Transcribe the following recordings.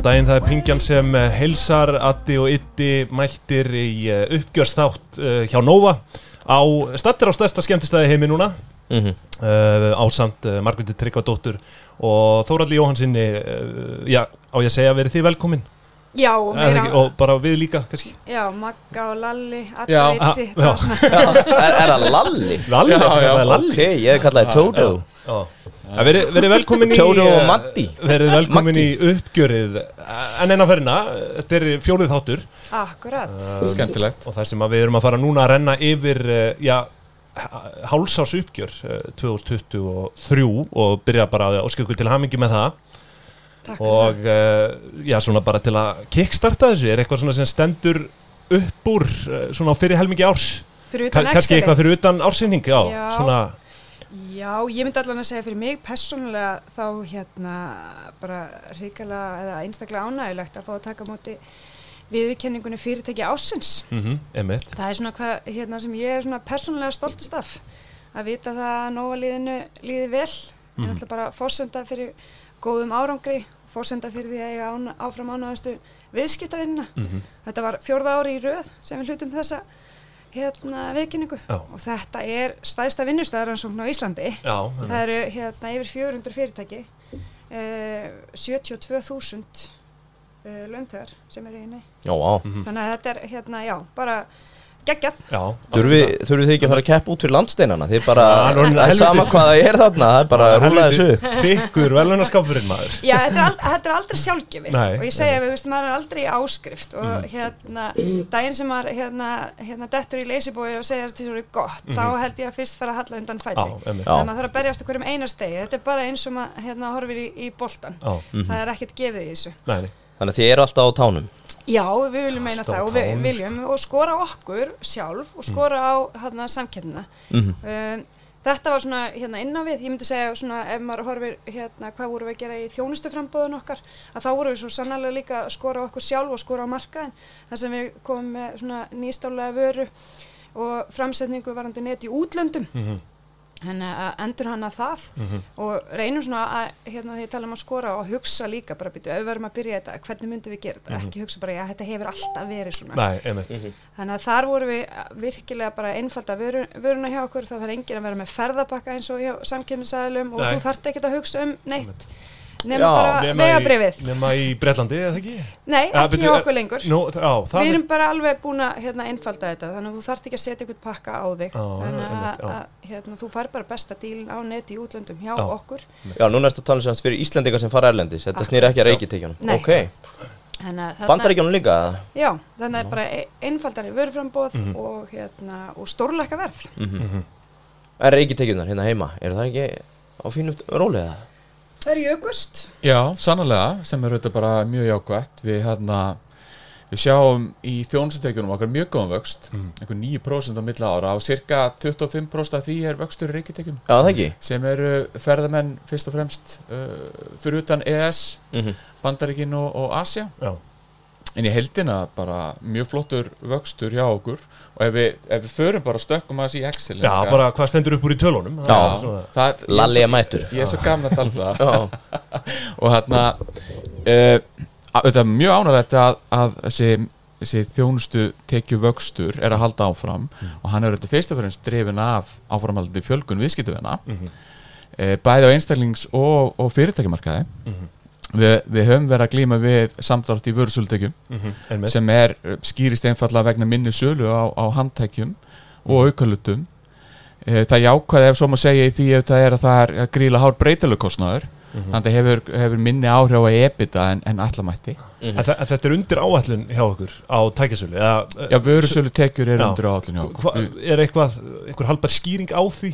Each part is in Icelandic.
Góðan daginn, það er Pingjan sem eh, heilsar, Addi og Iddi mættir í eh, uppgjörsþátt uh, hjá Nova á stattir á stærsta skemmtistæði heimi núna mm -hmm. uh, á samt uh, Margreði Tryggvadóttur og Þóraldi Jóhansinni uh, já, á ég að segja verið þið velkomin Já, meira, ekki, og bara við líka kannski já, Magga og Lalli, Já. Adda Viti, Já. er, er það Lalli? Lalli, Já, já, það er Lalli Ok, ég hef kallað það Toto Já. Já, Verið verið velkomin í Toto og eh, Matti. Verið velkomin Maggi. í uppgjörið En enn að ferina, þetta er fjórið þáttur akkurat. Skemmtilegt og það sem að við erum að fara núna að renna yfir uh, já, hálsás uppgjör uh, 2023 og byrja bara að óskja ykkur til hamingi með það Takk og uh, já, svona bara til að kickstarta þessu, er eitthvað svona sem stendur upp úr uh, svona fyrir helmingi árs? Kannski eitthvað fyrir utan ársinning já, svona, Já, ég myndi allan að segja fyrir mig persónulega þá hérna bara ríkala eða einstaklega ánægilegt að fá að taka móti viðurkenningunni fyrirtæki ásins. mm -hmm, Það er svona hvað hérna, sem ég er svona persónulega stoltust af. Að vita það að nóga liðinu líði vel. Mhm. en alltaf bara fórsenda fyrir góðum árangri fórsenda fyrir því að ég ána, áfram ánægastu viðskiptavinnina Mhm. þetta var fjórða ári í röð sem við hlutum þessa hérna viðkynningu og þetta er stæðsta vinnustæðaransókn á Íslandi. Já, það eru hérna yfir 400 fyrirtæki eh, 72.000 eh, launþegar sem eru Já, á Mhm. þannig að þetta er hérna, já, bara geggjað. Já. Þurfið þið ekki að fara að keppa út fyrir landsteinana? Þið bara, er það er sama hvað það er þarna Það er bara að rúla þessu Þykkur velunarskapurinn maður. Já, þetta er, ald þetta er aldrei sjálfgefið. Nei, og ég segja að við veistum maður er aldrei í áskrift og Mhm. hérna, daginn sem maður hérna, hérna dettur í leysibói og segja að þetta er gott, þá held ég að fyrst fara að halla undan Mhm. Fæti. Þannig að maður þarf að berjast okkur um einastegi, þetta er bara eins og maður hérna, horfir í, í boltan. Já, Það er ekkert gefið í þessu. nei, nei. Þannig að þið eru alltaf á tánum Já, við viljum meina Alltaf á það og við viljum og skora okkur sjálf og skora á hérna, samkemna. Mhm. Um, þetta var svona hérna inn á við, ég myndi segja svona ef maður horfir hérna hvað vorum við að gera í þjónustuframbóðun okkar, að þá vorum við svo sannlega líka að skora okkur sjálf og skora á markaðin þar sem við komum með svona nýstálega vöru og framsetningu varandi net í útlöndum. Mhm, þannig að endur hana það. Mhm. og reynum svona að hérna því ég tala um að skora og hugsa líka bara býtu, ef við verum að byrja þetta, hvernig myndum við gera þetta? Ekki hugsa bara, já þetta hefur alltaf verið svona. Nei, emitt Þannig að þar vorum við virkilega bara einfalda vöru, vöruna hjá okkur, það þarf enginn að vera með ferðabakka eins og hjá samkynnsæðilum og Nei. þú þarft ekki að hugsa um neitt nema Já, bara Nema í- vegabrifið. Nema í Bretlandi, eða ekki? Nei, ekki byrju, hjá eh, okkur lengur. Já, það við erum bara alveg búin að hérna, einfalda þetta, þannig að þú þarft ekki að setja ykkur pakka á þig. Já, þannig að, að hérna, þú fær bara besta dílin á neti í útlöndum hjá Já. okkur. Já, núna ertu að tala sem sagt fyrir Íslendinga sem fara erlendis Þetta snýr ekki að reikitekjunum Nei. Ok, Þannig að þarna- bandaríkjunum líka Já, þannig að bara e- einfaldari vöruframbóð Mhm. og, hérna, og stórlækka verð. Mhm. En reikitekjunar hérna heima Er það ekki á fínu róli eða? Það er jökust. Já, sannlega, sem er auðvitað bara mjög jákvætt Við hérna Við sjáum í þjónusutekjunum okkar mjög góðum vöxt Mm. einhver 9% á milla ára og cirka 25% af því er vöxtur í reikitekjum Já, það ekki sem eru ferðamenn fyrst og fremst uh, fyrir utan ES, Mhm. Bandaríkin og, og Asia Já, en í heldina bara mjög flottur vöxtur hjá okkur. Og ef við, ef við förum bara stökkum að þessi í Excel já bara hvað stendur upp úr í tölunum? Já. Það er það, Lalli ég er mættur. Ég er svo gaman að tala um það. Já, og hérna uh, þetta er mjög ánægilegt að, að þessi, þessi þjónustu tekju vöxtur er að halda áfram. Og hann er þetta fyrst og fremst drefin af áframhaldandi fjölgun viðskiptuvina Mhm, uh, bæði á einstaklings og, og fyrirtækjumarkaði mhm, Vi, við höfum verið að glíma við samdrátt í vörusöldekjum mhm, einmitt. sem er uh, skýrist einfallega vegna minni sölu á, á handtækjum og aukalutum. Uh, það jákvæði ef svo maður segja í því ef það er að það er að gríla hár breytalugkostnaður Mhm. þannig að það hefur, hefur minni áhrif á EBITDA en, en allamætti þa en þetta er undir áætlun hjá okkur á tækjasölu eða, Já, vörusölu tekjur er undir áallin hjá okkur. Við- Er eitthvað, einhver halbar skýring á því?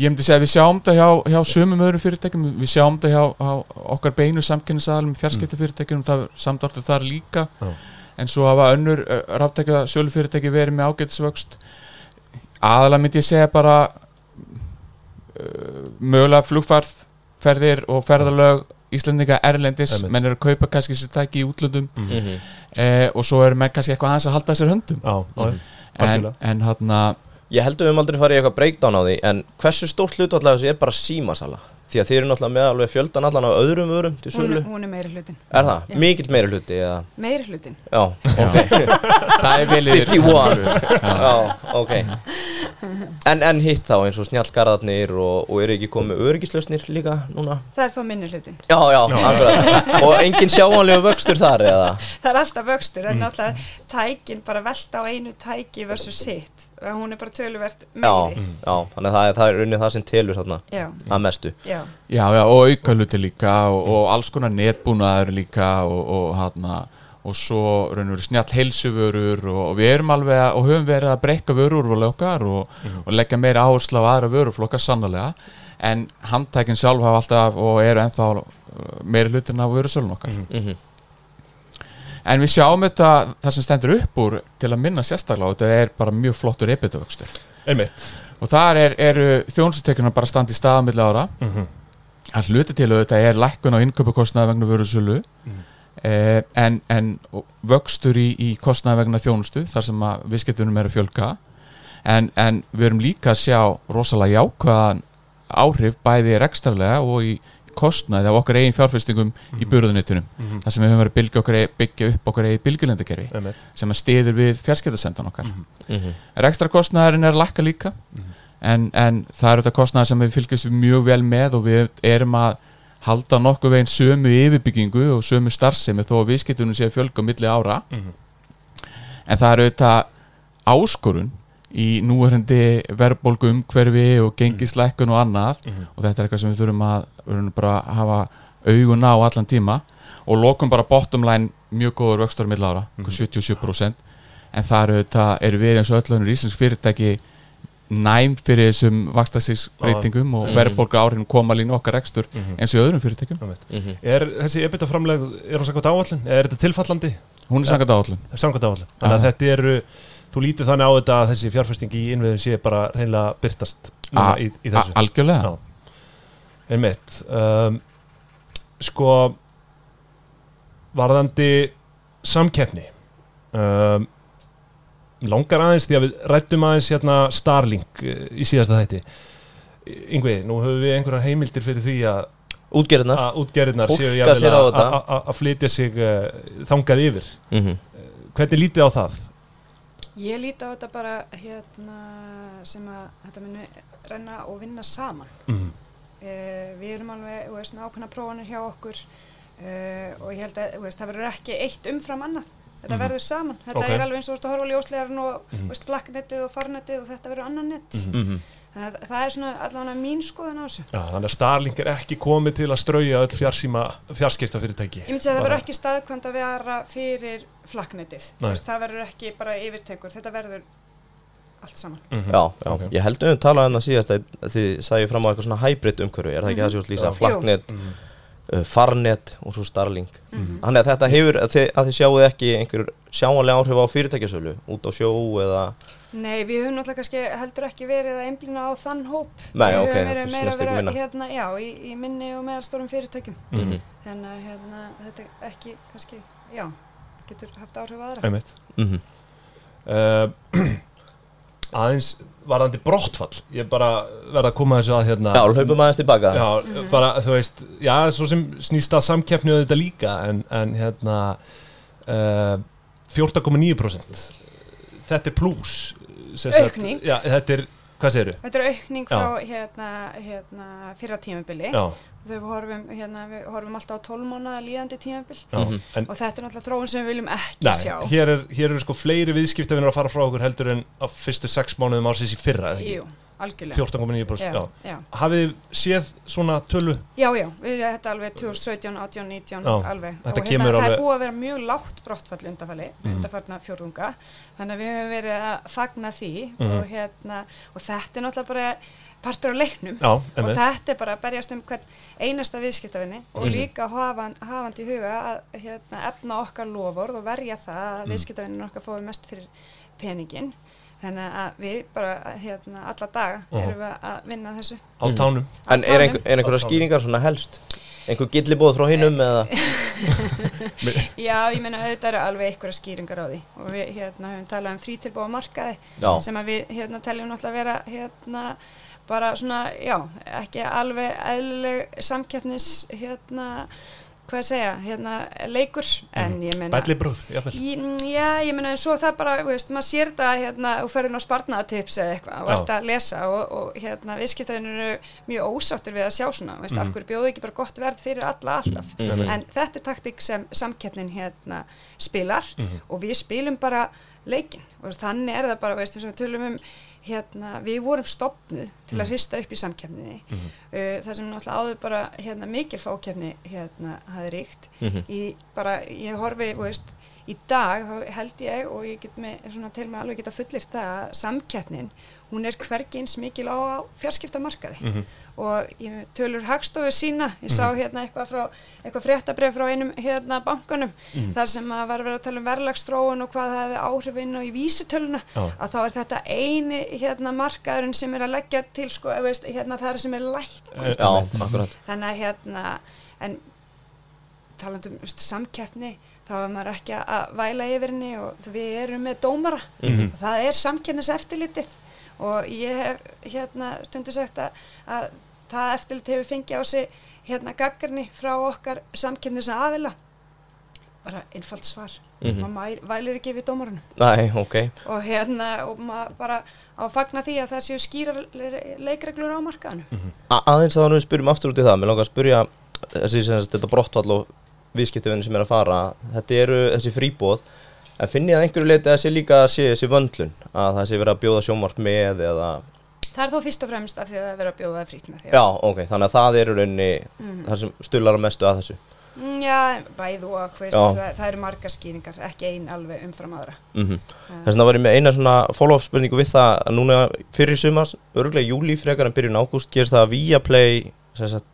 Ég myndi segja að við sjáum það hjá, hjá sömum öðrum fyrirtækjum. Við sjáum það hjá, hjá okkar beinu samkynnisaðalum fjarskiptafyrirtækjum. Það samdráttu þar líka. Já. en svo hafa önnur ráttækja sölu fyrirtæki verið með ágætisvöxt. Aðalega myndi ég segja bara uh, mögulega flugfarðferðir og ferðalög Íslandinga erlendis, Einmitt. menn eru að kaupa kannski sér tæki í útlöndum. Mhm. eh, og svo eru menn kannski eitthvað aðeins að halda sér höndum. Já, en, en hann Ég held að við höfum aldrei farið í eitthvað breakdown á því En hversu stórt hlutvall af þessu er bara símasala? Því að þið eru náttúrulega með alveg fjöldan allan á öðrum vörum til hún, sölu er- hún er meiri hlutin Er það? Já. Mikill meiri hluti eða? meiri hlutin Já, ok. Það er yfir 51 Já, ok. En, en hitt þá eins og snjallgarðarnir og, og eru ekki komið öryggislausnir líka núna? það er þá minni hlutin Já, já, akkurat. Og engin sjáanlegu vöxtur þar eða? það er alltaf vöxtur Mm. en náttúrulega tækin bara velta á einu tæki versus sitt hún er bara töluvert Já, meiri. já, þannig að það er, það er unnið það sem telur þarna að mestu. Já, Já, já, og auka hluti líka og, og alls konar netbúnaður líka og, og hana og svo raun og veru snjall heilsuvörur og, og við erum alveg að, og höfum verið að breyka vörurúrvali okkar og, og leggja meira áherslu á aðra vöruflokka sannlega en handtækin sjálf hafa alltaf og eru ennþá uh, meiri hlutin af vörusölun okkar. Mm en við sjáum þetta, það sem stendur upp úr til að minna sérstaklega og þetta er bara mjög flottur ebitavöxtur og þar er, eru þjónsutekjuna bara standi í staða milli ára. Mhm. að hluti til auðvitað er lækkun á innköpukostnaði vegna vörusölu. Eh, en, en vöxtur í, í kostnaði vegna þjónustu þar sem að viðskiptunum er að fjölga. En, en við erum líka að sjá rosalega jákvæðan áhrif bæði rekstrarlega og í kostnaði af okkar eigin fjárfestingum í burðunitunum Mhm. þar sem við höfum verið að byggja, okkar, eigi- byggja upp okkar eigin bylgjulendakerfi Einmitt sem að stiður við fjarskiptasendan okkar Mhm. -hmm. Rekstra kostnæðurinn er lakka líka en, en það er auðvitað kostnæður sem við fylgjumst mjög vel með og við erum að halda nokkuð veginn sömu yfirbyggingu og sömu starfsemi þó að viðskiptunum sé að fjölga milli ára Mhm. en það er auðvitað áskorun í núverandi verðbólgu umhverfi og gengislækkun og annað Mhm. og þetta er eitthvað sem við þurfum að, við þurfum bara að hafa augun á allan tíma og lokum bara bottom line mjög góður vöxtur á milli ára, mm 77% en það eru þetta, eru við eins og öll önnur íslensk fyrirtæki næm fyrir þessum vakstasíksbreytingum og Mhm. verðbólgu áhrifin koma línu okkar rekstur Mhm. eins og öðrum fyrirtækjum Mhm. Er þessi ebita framlegð, er hún samkvæmt áallin? Er þetta tilfallandi? hún er sangat áallin Þannig að þetta eru, þú lítið þannig á þetta að þessi fjárfesting í innviðum sé bara reynilega byrtast A- í, í þessu. algjörlega. Já. Einmitt. Um, Sko Varðandi samkeppni um, Langar aðeins því að við rættum aðeins hérna Starlink uh, í síðasta þætti. Yngvi, nú höfum við einhverjar heimildir fyrir því að Útgerðnar að útgerðirnar Fólka séu jafnvel sér á að- flytja sig uh, þangað yfir. Mm Hvernig lítið á það? Ég líti á þetta bara hérna sem að þetta muni renna og vinna saman Mm. uh, við erum alveg, þú veist, með ákveðna prófanir hjá okkur uh, og ég held að, veist, það verður ekki eitt umfram annað þetta Mhm. verður saman, þetta Ok. er alveg eins og þú veist að horfa á ljóslegarinn og, Mhm. þú veist, flakknettið og farnettið og þetta verður annan nett Mhm. þannig að það er svona allavega mín skoðun á þessu Já, þannig að Starlink er ekki komið til að strauja öll fjarsíma, fjarskipta fyrirtæki Ég myndi að það verður ekki staðkvæmt að vera fyrir flakknetið. Þú Nei. Veist, það verður ekki bara yfirtekur, þetta verður allt saman. Mhm. Já, já, Ok. ég held um talað um það síðast að þið sagði fram á eitthvað svona hybrid umhverfi er það ekki það sem þú ert lýsa, Já. flaknet, Mhm. Uh, farnet og svo Starlink Mhm. Þannig að þetta hefur, að þið, að þið sjáuð ekki einhver sjáanlega áhrif á fyrirtækjasölu út á sjó eða Nei, við höfum náttúrulega kannski heldur ekki verið að einblýna á þann hóp. Nei, ok, það verið meira að vera minna. hérna, já, í, í minni og meðalstórum fyrirtækjum. Mhm. Þannig að hérna, þetta ekki kannski, já, getur haft áhrif aðra. Einmitt mm uh, aðeins varðandi brottfall ég bara verða að koma þessu að hérna Já, hlaupum aðeins tilbaka já, Mhm. bara þú veist já, svo sem snýst að samkeppni auðvitað líka en, en hérna uh, 14,9% þetta er sagt- Aukning. já, þetta er, hvað segirðu? Þetta er aukning frá hérna, hérna, fyrra tímabili. Við horfum, hérna, við horfum alltaf á 12 mánuða líðandi tímabil. já, Mhm. Og þetta er náttúrulega þróun sem við viljum ekki Nei, sjá. hér, er, hér eru sko fleiri viðskiptavinnar að fara frá okkur heldur en á fyrstu sex mánuðum ársins í fyrra? Jú. 14,9% já. já, já. Hafið þið séð svona tölu? Já, já, við þetta alveg 2017, 18, 19 Já, alveg þetta og það alveg- er búið að vera mjög lágt brottfall undarfalli, Mhm. undarfallna fjórðunga þannig að við höfum verið að fagna því Mhm. og, hérna, og þetta er náttúrulega bara partur á leiknum Já, og þetta er bara að berjast um hvern einasta viðskiptavinni og Mhm. líka hafandi, hafandi í huga að hérna, efna okkar lofórð og verja það að Mhm. viðskiptavinnin okkar fái mest fyrir peningin þannig að við bara hérna, alla daga erum við að vinna að þessu. Á Mhm. tánum. En er, einhver, er einhverja skýringar svona helst? Einhver gillibóð frá hinnum eða? Já, ég meina auðvitað eru alveg einhverja skýringar á því. Og við hérna höfum talað um frítilbúa markaði Já, sem að við hérna teljum náttúrulega vera hérna bara svona, já, ekki alveg eðlileg samkeppnis hérna, hvað ég segja, hérna leikur, en ég meina Bælli brúð, jáfnvel Í- Já, ég meina en svo það bara, veist, maður sér þetta hérna og ferðin á spartnaðatips eða eitthvað og ert að lesa og, og hérna viðskiptöðin eru mjög ósáttur við að sjá svona, veist, af Mhm. hverju bjóðu ekki bara gott verð fyrir alla alltaf. Mhm. En þetta er taktik sem samkeppnin hérna spilar Mhm. og við spilum bara leikin og þannig er það bara, veist, að við tölum um hérna, við vorum stopnuð til að hrista upp í samkeppninni Mhm. uh, það sem náttúrulega áður bara hérna, mikil fákeppni hérna hafi ríkt Mhm. í bara, ég horfi, veist í dag held ég og ég get með svona til mig alveg geta fullir það að samkeppnin, hún er hvergi eins mikil á, fjarskiptamarkaði Mhm. Og ég tölur hagstofu sína, ég sá hérna eitthvað frá eitthvað fréttabref frá einum hérna bankanum, þar sem að var verið að tala um verðlagstróun og hvað það hefði áhrif inn og í vísitöluna, Já. að þá er þetta eini hérna markaðurinn sem er að leggja til sko, veist, hérna það er sem er lækkun. Já, akkurat. Þannig að hérna en talandum um samkeppni þá er maður ekki að væla yfir henni og við erum með dómara. Mhm. það er samkeppnis eftirlitið og ég hef hérna stundu sagt að, að það eftirlit hefur fengið á sig hérna gaggarni frá okkar samkeppnis aðila bara einfalt svar. Mhm. maður vælir ekki við dómarunum. Nei, ok. Og hérna og maður bara á að fagna því að það séu skýra leikreglur á markaðanum A aðeins að við spyrjum aftur út í það Mér langar að spyrja þessi sagt, þetta brottfall og viðskiptavinni sem er að fara. Þetta eru þessi fríbóð En finn ég að einhverju leiti að sé líka að sé þessi vöndlun að það sé verið að bjóða sjónvart með eða það er þó fyrst og fremst af því að það er verið að bjóða það frýtt með því Já, ok, þannig að það eru rauninni Mhm. það sem stular að mestu að þessu Mm, Já, bæð og Já. það, það eru margar skýringar, ekki ein alveg umfram aðra. mm Uh, Þess vegna var ég með eina svona follow-up spurningu við það að núna fyrir sumars, örgulega júli frekar en byrjun ágúst, gerist það að Viaplay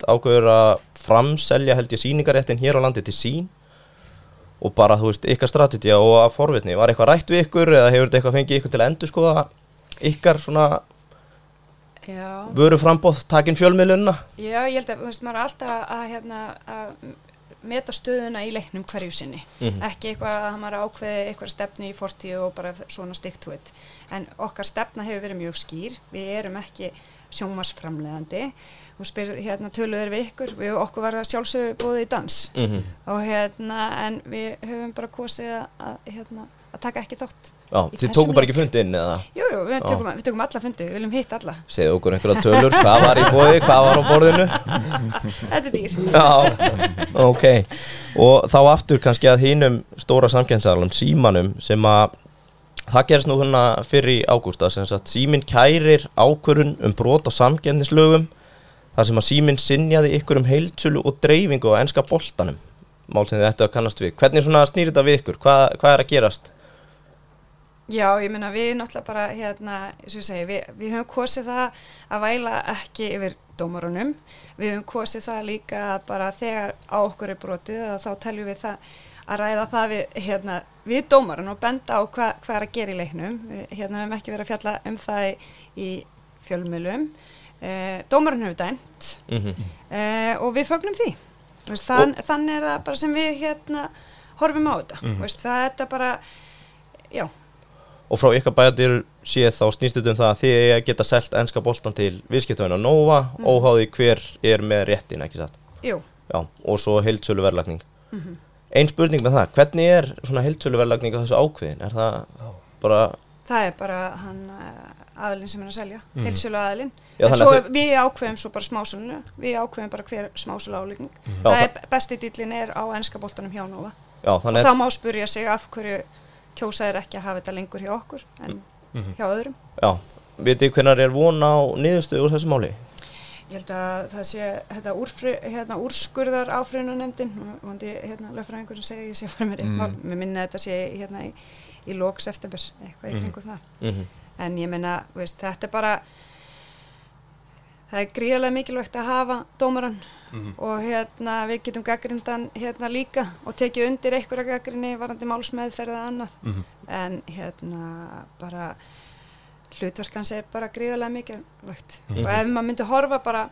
ágöður að framselja held ég síningaréttin hér á landi til sín og bara, þú veist, ykkar strategía og að forvitni, var eitthvað rætt við ykkur eða hefur þetta eitthvað fengið ykkur til að endur skoða ykkar svona vöru frambóð takin fjölmiðlunna? já, ég held að, veist, maður er alltaf að, hérna, að meta stöðuna í leiknum hverju sinni. Mhm. Ekki eitthvað að maður ákveði eitthvað stefnu í fortíu og bara svona it. En okkar stefna hefur verið mjög skýr. Við erum ekki sjónvarsframleðandi. Þú spyr, hérna, töluður við ykkur. Við okkur var að sjálfsögðu bóðið í dans. Mm Og hérna, en við höfum bara kosið að, hérna, að taka ekki þátt. Já, þið þessum tóku bara ekki fundi inn eða Jú, jú, við við tökum alla fundi, við viljum hitta alla. segðu okkur einhverja tölur, hvað var í bóði, hvað var á borðinu? Þetta er dýrt. Já, ok og þá aftur kannski að hínum stóra samkennsalum, símanum sem að það gerist nú hérna fyrir í ágústa sem sagt síminn kærir ákvörun um brot á samkennislögum þar sem að síminn sinjaði ykkur um heilsölu og dreifingu á enska boltanum. Mál sem þið ættu að kannast við. Hvernig svona snýr þetta við ykkur, hvað, hvað er að gerast? Já, ég meina við náttúrulega bara hérna, og ég segi, við, við höfum kosið það að væla ekki yfir dómarunum, við höfum kosið það líka bara þegar á okkur er brotið að þá teljum við það að ræða það við, hérna, við dómarun og benda á hva, hvað er að gera í leiknum, hérna við höfum ekki verið að fjalla um það í, í fjölmjölum, eh, dómarun hefur dæmt Mm -hmm. eh, og við fögnum því, þann, þannig er það bara sem við hérna horfum á þetta, mm. veist, það er þetta bara, já, og frá ykkar bæjadir séð þá snýst þetta um það að þið geta selt enska boltan til viðskiptöfina Nova Mhm. óháði hver er með réttin, ekki satt? jú, Já, og svo heildsölu verðlagning mhm. Ein spurning með það, hvernig er svona heildsölu verðlagning á þessu ákveðin? Er það bara, Það er bara hann aðilinn sem er að selja, mm. heilsölu aðilinn. Já, en svo að við ákveðum svo bara smásölinu, við ákveðum bara hver smásölu áleikning. Já, það það- er besti dýllin er á ennska boltanum hjá Nova. já, Og þannig þá má spurja sig af hverju kjósa er ekki að hafa þetta lengur hjá okkur en Mhm. hjá öðrum. já, vitið hvernar er von á niðurstöðu úr þessu máli? Ég held að það sé þetta úrfri, hérna, úrskurðar áfriðunanemndin og vondi hérna lögfræðingur sem segir ég sé fyrir mér Mm. eitthvað, mér minna að þetta sé hérna í, í lók september, eitthvað í Mhm. kringum það. Mm en ég veist, þetta er bara það er gríðarlega mikilvægt að hafa dómaran Mhm. og hérna við getum gaggrindan hérna líka og tekið undir einhverja gaggrinni varandi málsmeðferð eða annað Mhm. en hérna bara hlutverk hans er bara gríðarlega mikilvægt Mhm. og ef maður myndi horfa bara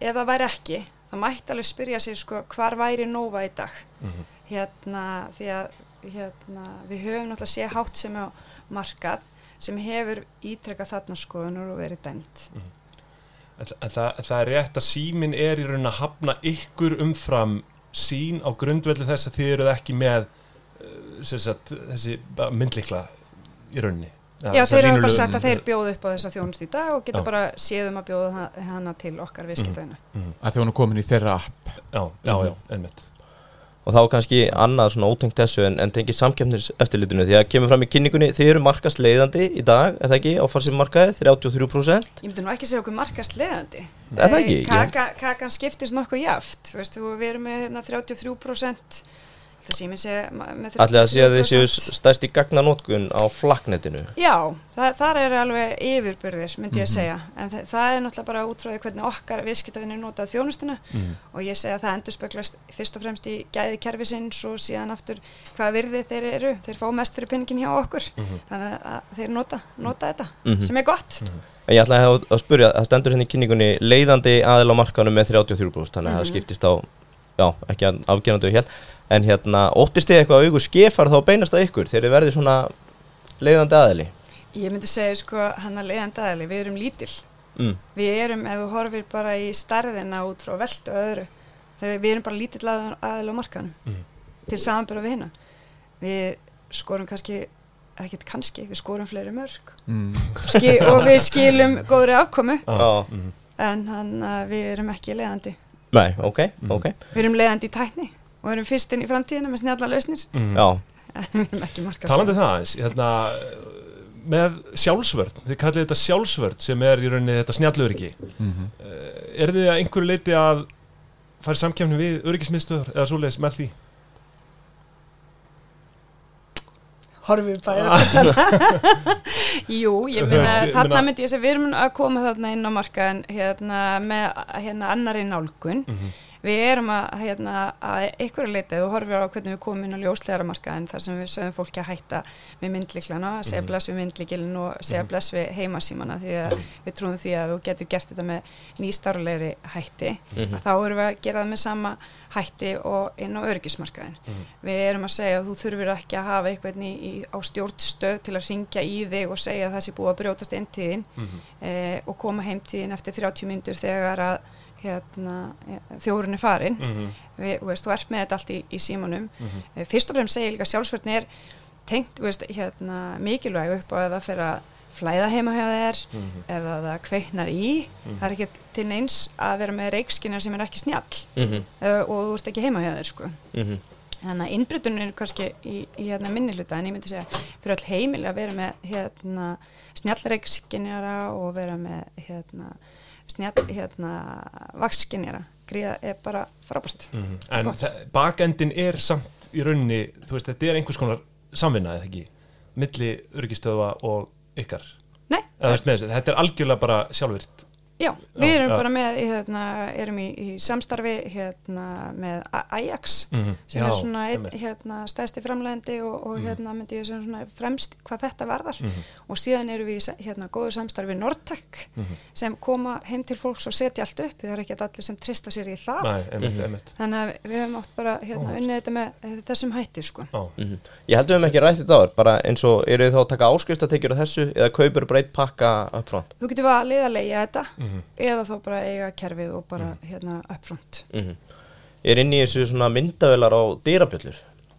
ef það væri ekki þá mætti alveg spyrja sig sko hvar væri Nova í dag Mhm. hérna því að hérna, við höfum náttúrulega séð hátt sem á markað sem hefur ítrekka þarna skoðunur og verið dæmt En, en, það, það er rétt að símin er í raunin að hafna ykkur umfram sín á grundvelli þess að þið eruð ekki með uh, sagt, þessi myndlikla í rauninni. Já, þessar þeir eru bara sagt að þeir bjóðu upp á þessa þjónust í dag og geta Já. bara séð um að bjóða ha- hana til okkar viðskiptæðina. að því hún er komin í þeirra app Já, já, já, einmitt. og þá kannski annað svona ótengt þessu en, en tengið samkeppnis eftirlitinu því að kemur fram í kynningunni þið eru markast leiðandi í dag, er það ekki, á farsið markaði 33% Ég myndi nú ekki segja okkur markast leðandi. Er það ekki? Ég- Kaka, kakan skiptist nokkuð jaft, þú veist, við erum með hérna, 33%, það sé mér segja ma- með 33%. Allir að sé að þið séu stærst í gagnanótkun á flaknetinu Já, það, þar er alveg yfirbyrðir, myndi Mhm. ég segja. En það, það er náttúrulega bara útráðið hvernig okkar viðskiptafinni notað þjónustuna Mhm. og ég segja að það endur speglast fyrst og fremst í gæði kerfisins og síðan aftur hvað virði þeir eru. Þeir fá mest fyrir pinningin hjá okkur, þannig að þeir nota, nota þetta, Mhm. sem er gott. En ég ætlaði að, að spurja, það stendur hérna í kynningunni leiðandi aðil á markanum með 33% þannig að það Mhm. skiptist á, já, ekki að afgerandi hér en hérna, óttist þið eitthvað að augu skefar þá beinast að ykkur þegar þið verðið svona leiðandi aðili Ég myndi segja sko hann að leiðandi aðli, við erum lítill. mm. Við erum, ef þú horfir bara í starðina út frá veltu og öðru, þegar við erum bara lítill aðil á markanum Mhm. til samanbyrða við hérna. Við skorum kannski, ekkert kannski, við skorum fleiri mörg mm. Ski, og við skilum góðri afkomu Já. Mhm. en hann að við erum ekki leiðandi. Nei, ok, Mhm. ok Við erum leiðandi í tækni og erum fyrst inn í framtíðina með snjalla lausnir. Já, en við erum ekki markast. Talandi það aðeins, hérna, með sjálfsvörn, þið kallið þetta sjálfsvörn sem er í rauninni þetta snjallöryggi. Mm Er þið að einhverju leiti að fara í samkefni við öryggismiðstöður eða svoleiðis með því? Horfum bæða Jú, ég meina, þarna myndi ég að við erum að koma þarna inn á markaðin hérna, með hérna, annari nálgun Mhm. Við erum að, hérna, að einhverju leiti, þú horfir á hvernig við komum inn á ljóslegara markaðin þar sem við sögum fólki að hætta með myndliklana, að segja Mhm. bless við myndlikilin og segja Mhm. bless við heimasímana því að við trúum því að þú getur gert þetta með nýstarlegri hætti Mhm. að þá erum við að gera það með sama hætti og inn á örgismarkaðin Mhm. við erum að segja að þú þurfir ekki að hafa eitthvað í, í, á stjórnstöð til að ringja í þig og segja að það sé búið að brjótast inn tíðin Mhm. eh, og koma heim tíðin eftir 30 myndur þegar að hérna, þjórun er farin Mhm. við, þú veist, þú ert með þetta allt í, í símanum Mhm. eh, fyrst og fremst segja ég líka sjálfsvörn er tengt, veist, hérna, mikilvæg upp á að það fyrir að flæða heima hjá þér Mhm. eða það kveiknar í Mhm. það er ekki til neins að vera með reikskinnar sem er ekki snjall mhm, eh, og þú ert ekki heima hjá þér sko mhm Þannig að innbrytunin er kannski í, í hérna minni hluta en ég myndi segja fyrir öll heimili að vera með hérna snjallreikskinjara og vera með hérna snjall hérna vakskinjara gríða er bara frábært. Mhm. En Gott. þa- bakendin er samt í rauninni, þú veist, þetta er einhvers konar samvinna eða ekki, milli öryggistöða og ykkar. Nei, þetta er algjörlega bara sjálfvirt. Já, við erum já. bara með hérna, erum í, í samstarfi hérna með Ajax Mhm. sem Já, er svona einmitt. hérna, stæðsti framlegandi og, og hérna myndi ég segja svona fremst hvað þetta varðar Mhm. og síðan eru við í hérna góðu samstarfi við Nortec Mhm. sem koma heim til fólks og setja allt upp það er ekki allir sem trista sér í það Nei, einmitt, Mhm. einmitt. þannig að við höfum átt bara hérna, unnið þetta með eh, þessum hætti sko. Já. Mhm. Ég held við höfum ekki rætt þetta áður, bara eins og eru þið þá að taka áskriftatekjur á þessu eða kaupur bara eitt pakka up front? þú getur að leiða þetta Mhm. eða þá bara eiga kerfið og bara hérna upfront. Mm Er inn í þessu svona myndavelar á dýrabjöllur?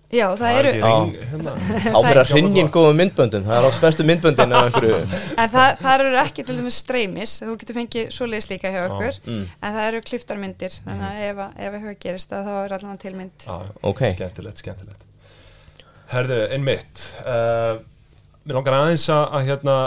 já það er eru ring, hérna. Á fyrir að hrinjinn góðum myndböndum, það er átt bestu myndböndin en það, það eru ekki til dæmis streymis. Þú getur fengið svoleiðis líka hjá okkur. Mm. en það eru kliftarmyndir. Þannig að ef, að- ef eitthvað gerist að þá er allan tilmynd. Já, Ok. skemmtilegt, skemmtilegt. Herðu, einmitt. Uh, Mér langar aðeins að, að hérna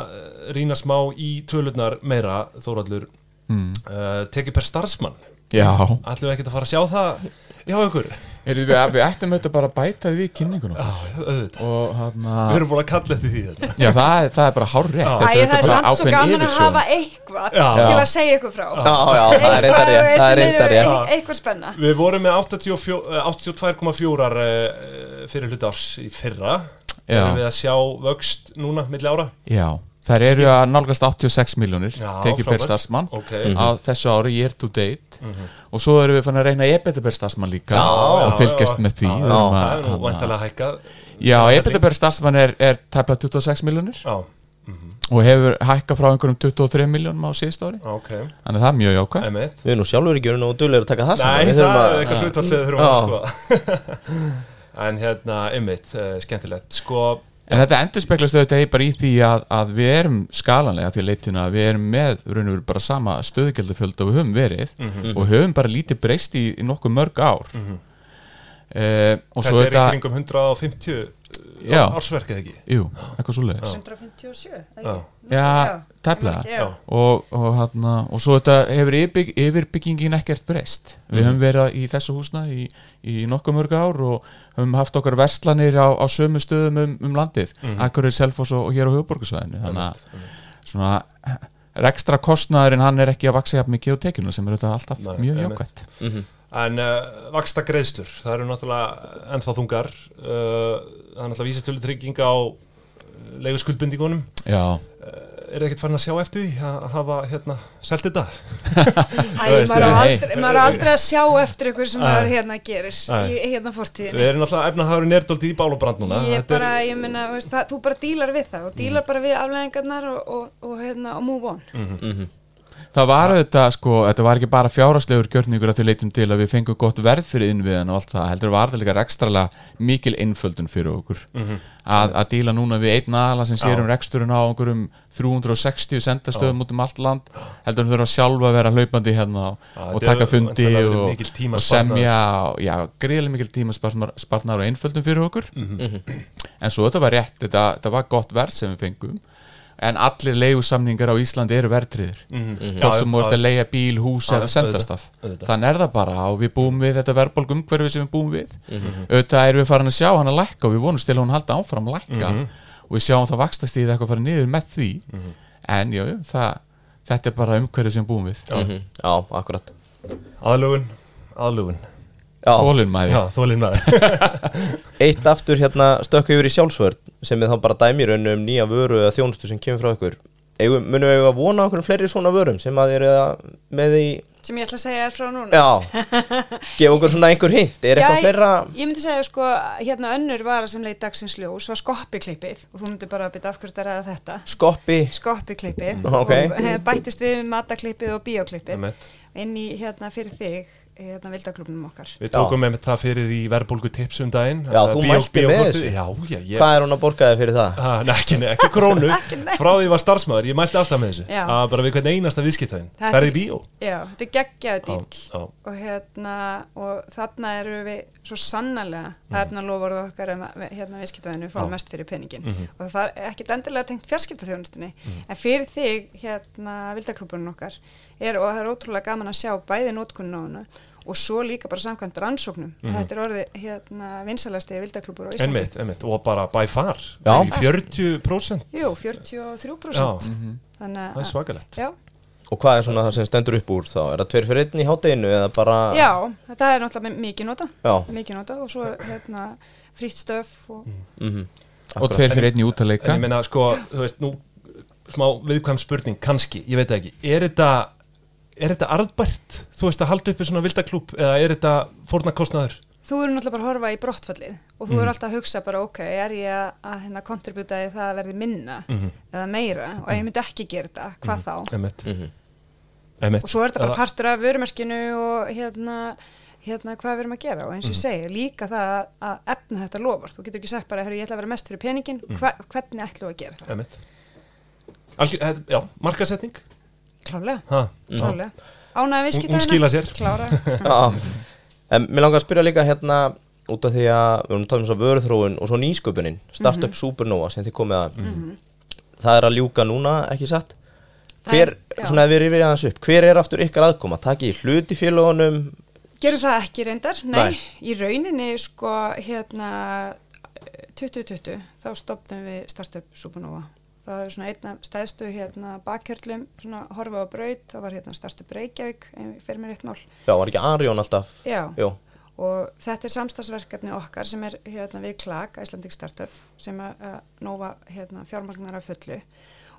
rýna smá í tölurnar meira Þóraldur Mm. uh, tekið per starfsmann. Já, Ætlum við ekkert að fara að sjá það hjá ykkur? Heyrðu, við, við ættum auðvitað bara að bæta því kynningunum Já, auðvitað. Og hann Við erum búin að kalla eftir því hérna. Já, það, er- það er bara hár rétt það er samt svo gaman að hafa eitthvað Já. til að segja ykkur frá. Já, já, það er reyndar rétt, það er reyndar rétt rétt. Eitthvað spenna. Við vorum með 84 eh, 82,4 uh, fyrir hluti árs í fyrra. Erum við að sjá vöxt núna milli ára? Já, þær eru að nálgast 86 miljónir tekið per starfsmann Ok. á þessu ári year to date. Mhm. og svo erum við fann að reyna EBITDA per starfsmann líka Já, og fylgjast já. með því Já, erum Það að- er nú hann að- vantilega hækkað Já, EBITDA per starfsmann er, er tæplega 26 miljónir Já, og hefur hækkað frá einhverjum 23 miljónum á síðust ári. Ok, þannig að það er mjög jákvæmt Við erum nú sjálfur ekki verið nú duglegir að taka það. Nei, Við það er að- eitthvað Já. hlutvall sem við þurfum að Já. En hérna, emitt, uh, skemmtilegt. Sko, En þetta endur speklast auðvitað bara í því að, að við erum skalanlega því leitina að við erum með raun og veru bara sama stöðugjaldafjöld og við höfum verið Mhm. og höfum bara lítið breyst í, í nokkuð mörg ár. Mm og svo þetta er í kringum 150 Já. ársverk eða ekki jú, eitthvað svo leiðis 157, eða Já. ekki? Já, Já. og, og, hana, og svo þetta hefur yfirbygg, yfirbyggingin ekkert breyst við höfum verið í þessu húsna í, í nokkuð mörg ár og höfum haft okkar verslanir á, á sömu stöðum um, um landið, mm. Akureyri, Selfoss og, og hér á höfuborgarsvæðinu þannig að svona rekstra kostnaðurinn hann er ekki að vaksa jafn mikið á tekjuna sem er þetta alltaf Nei, mjög einmitt. En uh, vaksta greiðslur, það eru náttúrulega ennþá þungar. Uh, Það er náttúrulega vísitölu trygging á leigu skuldbindingunum Já, Er það ekkert farin að sjá eftir því að hafa hérna selt þetta? Æ, veist, maður nei. aldrei, maður aldrei að sjá eftir ykkur sem maður hérna gerir í hérna Við fortíðinni erum náttúrulega efnahagurinn nerdóldi í bál og brand núna. Ég Þetta er- bara, ég það, þú bara dílar við það og dílar bara við afleðingarnar og, og, og, hérna, og move on. Mhm. Það var auðvitað sko, þetta var ekki bara fjárhagslegur gjörningur að til leitum til að við fengum gott verð fyrir innviðan og allt það, heldur var það líka rekstralega mikil innföldun fyrir okkur. Að, að díla núna við einn aðala sem sér Já. um reksturinn á einhverjum 360 sendastöðum út um allt land heldur þurfa sjálfa að vera hlaupandi hérna og, og taka fundi og, og semja já, greiðlega mikil tímaspartnar og einföldun fyrir okkur. En svo þetta var rétt, þetta, þetta var gott verð sem við fengum en allir leigusamningar á Íslandi eru verðtriðir Mhm. hvort Já, sem já, voru að leiga bíl, hús Já, eða sendastað auðvitað. þannig er það bara. Og við búum við þetta verðbólg umhverfi sem við búum við. Mhm. auðvitað erum við farin að sjá hann að lækka og við vonumst til að hún halda áfram að lækka. Mhm. og við sjáum það vakstastíð eitthvað fara niður með því. En jú, það, þetta er bara umhverfi sem við búum við. Mhm. Já, akkurat. Aðlugun, aðlugun Já, Já, þólinn maður eitt aftur hérna stökku yfir í sjálfsvörð sem er þá bara dæmi í rauninu um nýja vöru eða þjónustu sem kemur frá ykkur. Eigum, munum við að vona okkur fleiri svona vörum sem að þið eru að með í, sem ég ætla að segja er frá núna. Já, gefa okkur svona einhver hint. Er Já, eitthvað fleira, Ég myndi segja sko, hérna önnur vara sem leit dagsins ljós var skoppiklippið og þú myndi bara að byrja af hverju þetta ræða þetta. Skoppi, skoppiklippið Mm, ok. og eh, bættist við mataklippið og bíoklippið inn í hérna fyrir þig vildaklubnum okkar. Við tókum með það fyrir í verðbólgu tips um daginn. Já, þú mæltir með þessu. Já, já, ég hvað er hún að borga þig fyrir það? Ha, nei, ekki, nei, ekki krónu. Frá því ég var starfsmæður, ég mælti alltaf með þessu. Já. að Bara við hvern einasta viðskiptæðin Ferði í bíó? Já, þetta er geggjaðu Já, dýl já. og hérna og þarna eru við svo sannarlega að efna lofurðu okkar um að við- hérna viðskiptaðinu fá Já. mest fyrir peningin Mhm. og það er ekkit endilega tengt fjarskiptaþjónustinni og svo líka bara samkvæmt rannsóknum. Mhm. þetta er orðið hérna vinsalasti vildaklúbur á Íslandi. Einmitt, einmitt. Og bara by far. Já. Í 40% Jú, 43% Já, þannig það er svakalegt. Já, Og hvað er svona það sem stendur upp úr þá? Er það tveir fyrir einn í hátteginu eða bara... já, þetta er náttúrulega mikið nota Já, mikið nota og svo hérna frítt stöf og mhm. og tveir fyrir einn í út að En ég meina, sko, þú veist, nú Smá viðkvæm spurning, kannski Ég veit ekki. Er þetta Er þetta arðbært, þú veist, að halda uppi svona vildaklúb eða er þetta fórnarkostnaður? þú eru náttúrulega bara að horfa í brottfallið og þú eru alltaf að hugsa bara ok, er ég að, hérna kontributa í það að verði minna Mhm. eða meira og ef ég myndi ekki gera þetta, hvað þá? Einmitt, Mhm. einmitt. Og svo er þetta bara partur af vörumerkinu og hérna, hérna hvað við erum að gera. Og eins og ég segi, líka það að, að efna þetta lofar, þú getur ekki sagt bara "Heyrðu, ég ætla að vera mest fyrir peningin, hva, hvernig ætlum við að gera það? Algjör, þetta- Já, markasetning Klálega, Ha, klálega Ánæði Hún- viðskiptaðina? hún skilar sér. Klára. Já, en mér langar að spyrja líka hérna út af því að við erum að tala um þess að vöruþróun og svo nýsköpunin, Startup Supernova sem þið komið að. Það er að ljúka núna, ekki satt? Hver, er- svona ef við rifið aðeins upp hver er aftur ykkar aðkoma, takk í hlut í félagunum Gerum það ekki reyndar, nei, Nei. í rauninni sko hérna eh, 2020 þá stopnum við Startup Supernova það er svona einn af stæðstu hérna bakkjörlum, svona horfa á braut það var hérna Startup Reykjavík ef ég fer mér eitt mál já, var ekki Arjón alltaf Já. Jó. og þetta er samstagsverkefni okkar sem er hérna við KLAG, Icelandic Startup sem að Nova hérna, fjármagnar af fullu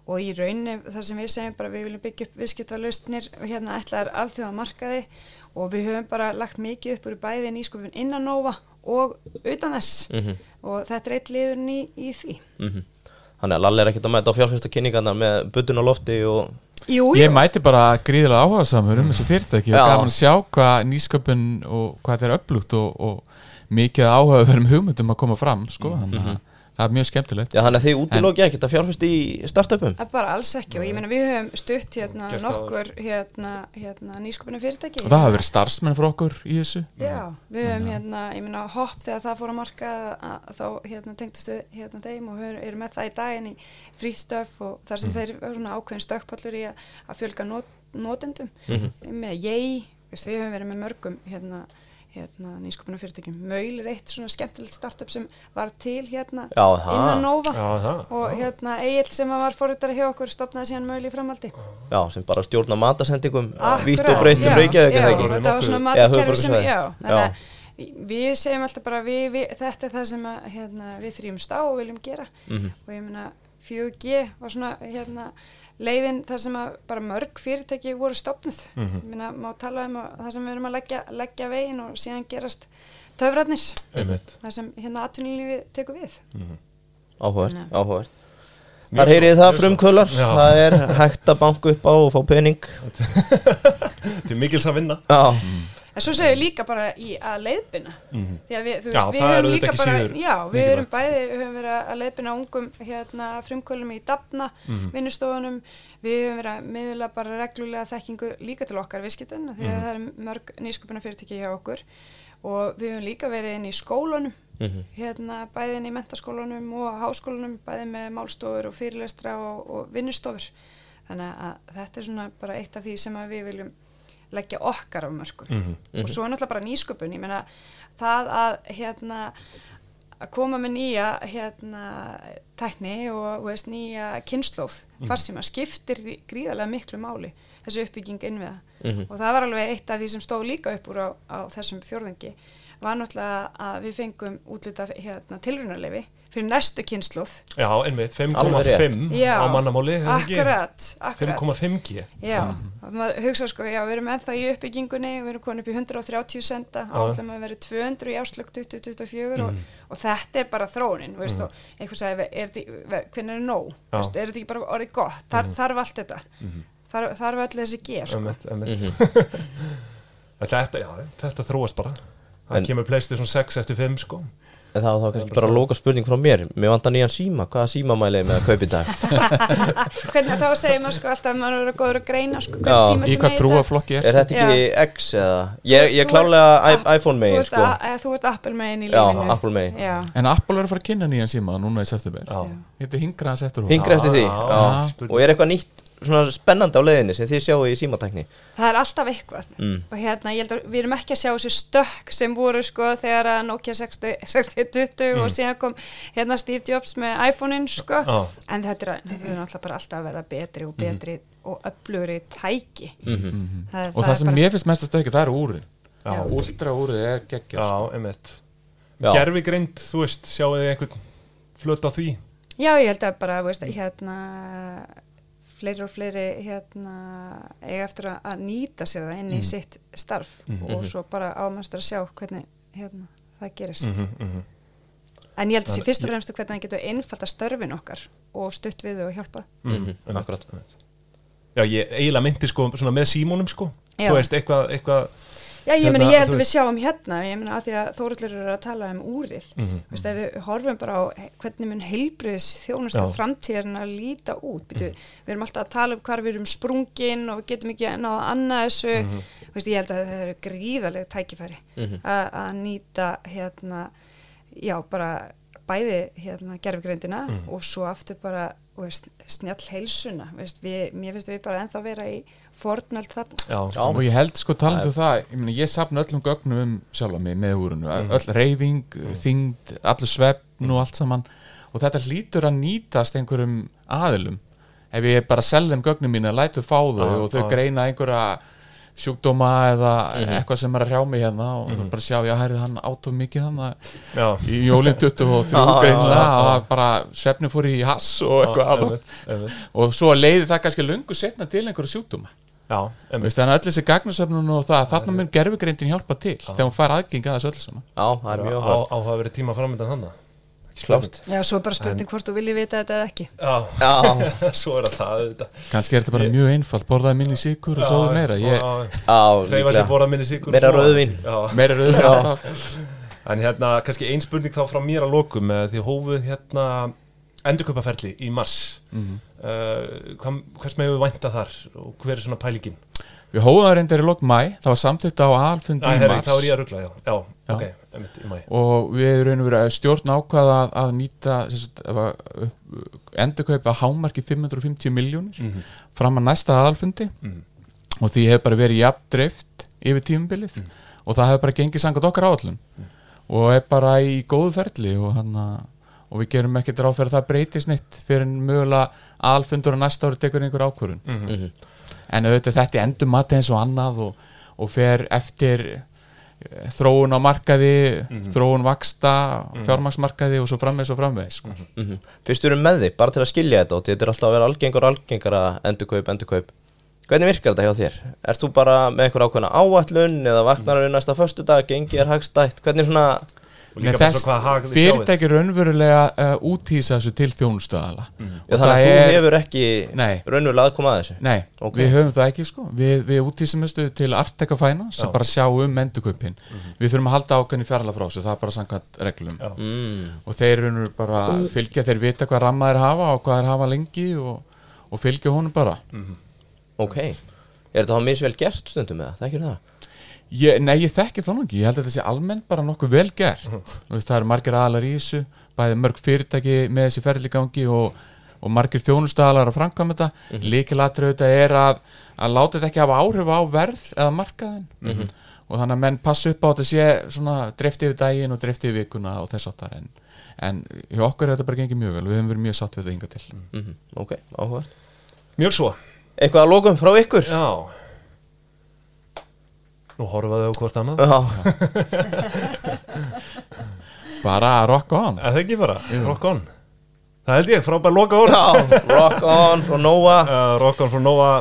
og í rauninni þar sem við segjum bara við viljum byggja upp viðskiptalustnir hérna ætlaðar alþjóða markaði og við höfum bara lagt mikið upp úr bæði nýskupin innan Nova og utan þess Mhm. og þetta er eitt liðurinn í, í því Mhm. Þannig að Lalli er ekkert að mæta á fjárfesta kynningarna með buddun á lofti og Jú, jú, Ég mæti bara gríðilega áhugasamur um þessi fyrirtæki og Já. gaman að sjá hvað nýsköpun og hvað þetta er upplugt og, og mikið áhuga verðum hugmyndum að koma fram sko, þannig að það er mjög skemmtilegt. Já, þannig að þið útilókið ekkert að fjárfesta í startupum? Að bara alls ekki og ég meina við höfum stutt hérna Gert nokkur hérna, hérna nýsköpunum fyrirtæki og það hafa verið starfsmenn frá okkur í þessu. Já, við höfum hérna, ég meina hopp þegar það fór að marka að, þá hérna tengdust við hérna þeim og erum með það í daginn í frístöf og þar sem þeir eru svona ákveðin stökkpallur í að, að fjölga not, notendum. Með ég, við höfum verið með mörgum hérna, hérna nýsköpunum fyrirtækjum Möil er eitt svona skemmtilegt startup sem var til hérna Já, innan Nova. Já, og hérna Egil sem var fórhundari hjá okkur stopnaði síðan Möil í framhaldi. Já, sem bara stjórna matasendingum Vítt og um er það ekki? þetta var svona matkerfi sem, já, Já. þannig að við segjum alltaf bara við, við, þetta er það sem að, hérna, við þrjumst á og viljum gera. Mhm. og ég meina 4G var svona hérna, leiðin þar sem að bara mörg fyrirtæki voru stopnuð Mhm. ég meina má tala um að það sem við erum að leggja, leggja veginn og síðan gerast töfratnir Einmitt. þar sem hérna atvinnulífi tekur við. Áhugavert, Nei. áhugavert. Mjög Þar svo- heyrið það frumkvölar. Það er hægt að banka upp á og fá pening. Til mikils að vinna. Já, En svo segir líka bara í að leiðbina því að við, þú Já, veist, við það er höfum líka bara já, við mikilvægt. erum bæði, við höfum verið að leiðbina ungum hérna frumkvölum í Dabna vinnustofunum, við höfum verið að miðla bara reglulega þekkingu líka til okkar viðskiptun, því að það er mörg nýsköpuna fyrirtæki hjá okkur. Og við höfum líka verið inn í skólunum hérna bæði inn í mentaskólunum og háskólunum, bæði með málstofur og fyrirlestra og, og vinnustofur. Þannig að þetta er svona bara eitt af því sem við viljum leggja okkar af mörgum og svo er náttúrulega bara nýsköpun. Ég meina það að hérna að koma með nýja hérna tækni og veist, nýja kynnslóð farsíma skiptir gríðarlega miklu máli þessu uppbygging innviða. Og það var alveg eitt af því sem stóð líka upp úr á, á þessum fjórðingi var náttúrulega að við fengum útlitað hérna tilrunarlefi fyrir næstu kynnslóð Já, einmitt, Alveg rétt. 5,5 Já, á mannamáli er það ekki? akkurat, akkurat. 5,5G Já, og maður hugsa sko, já, við erum ennþá í uppbyggingunni, við erum konið upp í 130 senda, átlum að vera 200 í áslög 2024 og, og þetta er bara þróunin, veist, og einhvern sagði, er þetta, hvernig er nóg, veist, er þetta ekki bara orðið gott, Þar, þarf allt þetta, þarf, þarf öll þessi G, sko. Einmitt, einmitt. En Þetta, já, þetta þróast bara. Það En- kemur PlayStation 6 eftir 5 sko það var þá kannski bara að lóka spurning frá mér Mér vantar nýjan síma, hvaða síma mælið með að kaupa í dag? Hvernig þá segir maður sko alltaf að maður er góður að greina, sko, Já. í hvað trúaflokki er Er þetta ekki X eða? Ég, ég er klálega iPhone megin sko þú ert Apple megin í Já, lífinu. Apple megin. Já, en Apple er að fara að kynna nýjan síma núna í september Já, þetta hingra hans eftir hún Hingra eftir því Já, já. já. Og er eitthvað nýtt svona spennandi á leiðinni sem þið sjáu í símatækni það er alltaf eitthvað Mm. og hérna, ég held að við erum ekki að sjá þessi stökk sem voru sko þegar að Nokia 60 6020 og síðan kom hérna Steve Jobs með iPhone-in sko Já. en þetta er, þetta er náttúrulega bara alltaf að verða betri og betri og öflugri tæki Mhm. það, og það sem mér finnst mest að stökja það er úrin Já. últra úrið er einmitt Já. Gerfi greind, þú veist, sjáu þið einhvern flut á því Já, ég held að bara, veist, hérna fleiri og fleiri hérna eiga eftir að, að nýta sér það inn í sitt starf og svo bara ámast að sjá hvernig hérna, það gerist Mhm, mhm. en ég held að sé Þannig- fyrst og fremst hvernig það getur einfalda störfin okkar og stutt við og hjálpa Mhm, einmitt, akkurat. Já, ég eiginlega myndi sko svona með símónum sko Já. Þú veist, eitthvað, eitthvað Já, ég Hérna, meina, ég held þú að við sjáum hérna, ég meina að því að Þórullur eru að tala um úrið, Mhm, veist, ef við horfum bara á hvernig mun heilbriðis þjónustu framtíðarinn að líta út, Býtu, við erum alltaf að tala um hvar við erum sprungin og við getum ekki náða að annað þessu, Mhm. veist, ég held að það eru gríðarlega tækifæri Mhm. að að nýta hérna, já, bara bæði hérna gerfgreindina Mhm. og svo aftur bara veist, snjall heilsuna, veist, við, mér finnst við bara ennþá vera í fornöld þarna. Já, Já. og ég held sko talandu um það ég, meni, ég sapna öllum gögnum um sjálfa mig með úrunu, öll reyfing þyngd, allur svefn og allt saman og þetta hlýtur að nýtast einhverjum aðilum ef ég bara sel þeim gögnum mín að lætu fá þau Já, og þau já. greina einhverja sjúkdóma eða eitthvað sem er að hrjá mig hérna og þú bara sjá, já, hærið hann átum mikið hann já. í jólinn 23 Já, já, greinilega já, já. og bara svefni fór í hass og eitthvað Já, að einmitt. og svo leiði það kannski lungu setna til einhverju sjúkdóma. Já, Veist, þannig að öll þessi gagnasöfnun og það þarna mun gerfugreindin hjálpa til þegar hún fær aðgengi að þessu öll saman. Já, það er mjög á, hart á það verið tíma framöndan þannig spurning. Já, svo er bara spurning hvort þú viljið vita þetta eða ekki. Já, Já, svo er það það auðvitað. kannski er þetta bara mjög einfalt borðaði minni sigur og sóðu meira. Ég, Reyfa sér líklega. borða minni sigur Meira rauðvín. Já, meira rauður alltaf. En hérna, kannski ein spurning þá frá mér að lokum með því hófuð hérna endurköpaferli í mars. Mhm. uh, hvað, hvers með við vænta þar og hver er svona pælingin? við hóðum það reyndar í lok mæ það var samtitt á alfundi í mars þá er ég að ruggla, já, já, Já. Ok, emitt, í mæ og við verið að stjórn ákvaða að, að nýta endurkaupa hámarki 550 miljónir Mhm. fram að næsta aðalfundi. Mhm. og því hefur bara verið jafn dreift yfir tímabilið. Og það hefur bara gengið sangat okkar áallum og er bara í góðu ferli og, hana, og við gerum ekkert ráð fyrir að það breytist neitt fyrir en mögulega aðalfundur og næsta ári tekur einhver ákvörun Mhm. en auðvitað þetta er endur mati eins og annað og, og fer eftir þróun á markaði þróun vaksta, fjármaksmarkaði og svo framvegis og framvegis sko. Mhm. Fyrst við erum með þig, bara til að skilja þetta og þetta er alltaf að vera algengur og algengara endurkaup, endurkaup Hvernig virkar þetta hjá þér? Ert þú bara með einhver ákveðna áætlun eða vaknar við næsta föstudag, gengi er hagstætt Hvernig svona, Nei, líka bara þess, fyrirtæki raunverulega uh, útýsa þessu til þjónustöðala já, þannig að þú hefur ekki Nei. raunverulega aðkoma að þessu Nei, Ok. við höfum það ekki sko Við, við útýsum þessu til Arteka Finance sem Já. bara sjá um endurkaupin Við þurfum að halda ákveðni fjarlag frá þessu það er bara samkvæmt reglum mm. og þeir eru bara fylgja þeir vita hvað ramma þeir hafa og hvað þeir hafa lengi og, og fylgja honum bara Ok, er þetta þá misvel gert stundum með það? Ekki það? Ég, Nei, ég þekki það nú ekki, ég held að þetta sé almennt bara nokkuð vel gert. Þú veist, það eru margir aðalar í þessu bæði mörg fyrirtæki með þessi ferðligangi og, og margir þjónustadalar að framkvæma þetta. Mm -hmm. líkilatrið þetta er að, að láta þetta ekki hafa áhrif á verð eða markaðin og þannig að menn passa upp á að þetta sé svona drefti yfir daginn og drefti yfir vikuna og þess áttar en, en hjá okkur er þetta bara gengið mjög vel. Við höfum verið mjög satt við þetta hinga til. Mm Ok, áhuga mjög svo, Eitthvað að lokum frá ykkur? já nú horfaðu á hvort annað. Já, bara rock on. Eða ekki bara, rock on. Það held ég, frábær loka orð. Já, rock on frá Nóa uh, rock on frá Nova.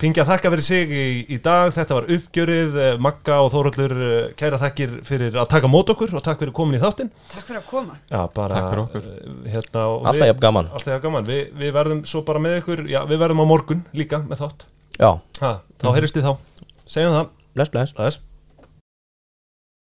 Pingja þakka fyrir sig í, í dag, þetta var uppgjörið eh, Magga og Þóróldur eh, kæra þakkir fyrir að taka mót okkur og takk fyrir komin í þáttinn. Takk fyrir að koma. Já, bara, Takk fyrir okkur. eh, hérna, og Alltaf við- jafn gaman. Alltaf gaman, Vi, við verðum svo bara með ykkur. Já, við verðum á morgun líka með þátt. Já, ha, Þá heyrjumst þið þá, segjum það bless bless Bless